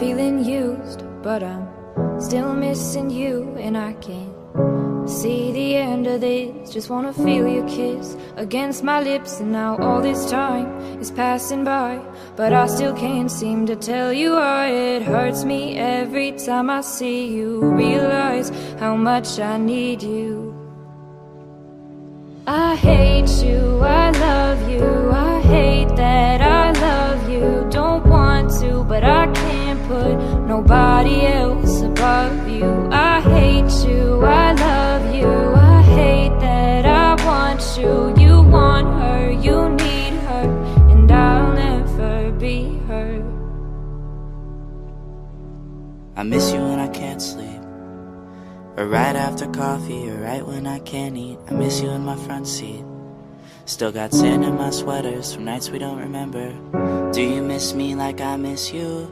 feeling used, but I'm still missing you, and I can't see the end of this. Just wanna feel your kiss against my lips, and now all this time is passing by, but I still can't seem to tell you why it hurts me every time I see you. Realize how much I need you. I hate you, I miss you when I can't sleep. Or right after coffee, or right when I can't eat. I miss you in my front seat. Still got sand in my sweaters from nights we don't remember. Do you miss me like I miss you?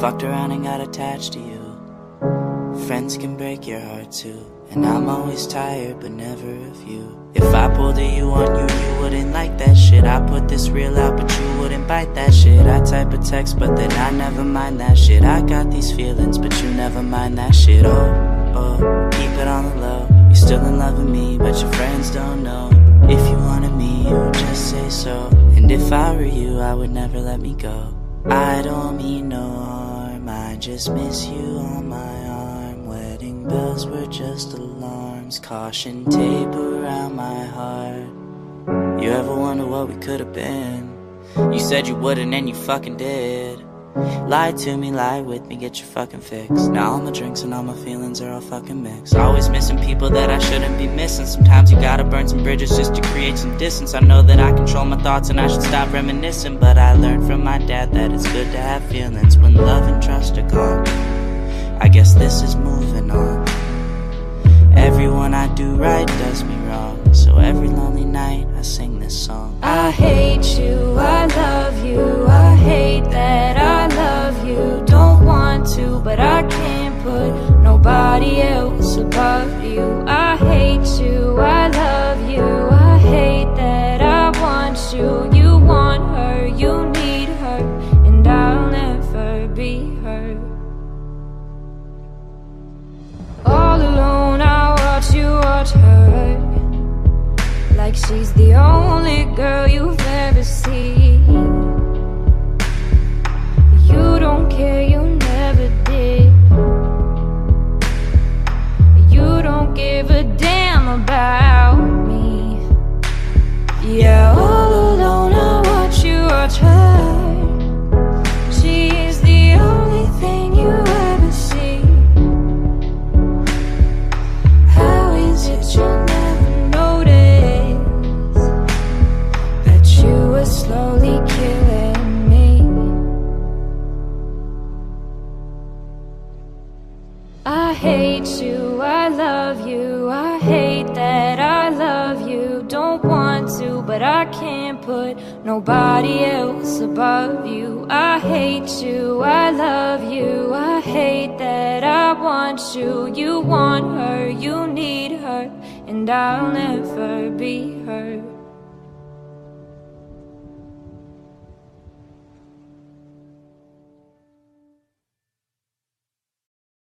Fucked around and got attached to you. Friends can break your heart too. And I'm always tired, but never of you. If I pulled a you on you, you wouldn't like that shit. I put this real out, but you bite that shit. I type a text, but then I never mind that shit. I got these feelings, but you never mind that shit. Oh oh, keep it on the low. You're still in love with me, but your friends don't know. If you wanted me, you would just say so. And if I were you, I would never let me go. I don't mean no harm, I just miss you on my arm. Wedding bells were just alarms, caution tape around my heart. You ever wonder what we could have been? You said you wouldn't, and you fucking did. Lie to me, lie with me, get your fucking fix. Now all my drinks and all my feelings are all fucking mixed. Always missing people that I shouldn't be missing. Sometimes you gotta burn some bridges just to create some distance. I know that I control my thoughts and I should stop reminiscing. But I learned from my dad that it's good to have feelings when love and trust are gone. I guess this is moving on. Everyone I do right does me wrong. So every lonely night I sing this song. I hate you, but I can't put nobody else above you. I hate you, I love you, I hate that I want you. You want her, you need her, and I'll never be her. All alone, I watch you watch her. Like she's the only girl you've ever seen. Hate you, I love you, I hate that I love you. Don't want to, but I can't put nobody else above you. I hate you, I love you, I hate that I want you. You want her, you need her, and I'll never be her.